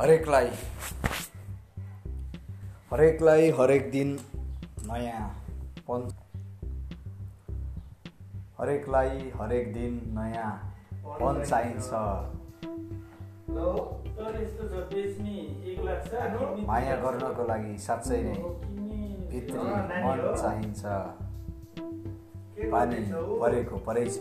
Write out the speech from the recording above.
हरेकलाई हरेकलाई हरेक दिन नयाँ नयाँपन हरेकलाई हरेक दिन नयाँ पन चाहिन्छ। माया गर्नको लागि साँच्चै नै भित्री मन चाहिन्छ। पानी परेको परेछ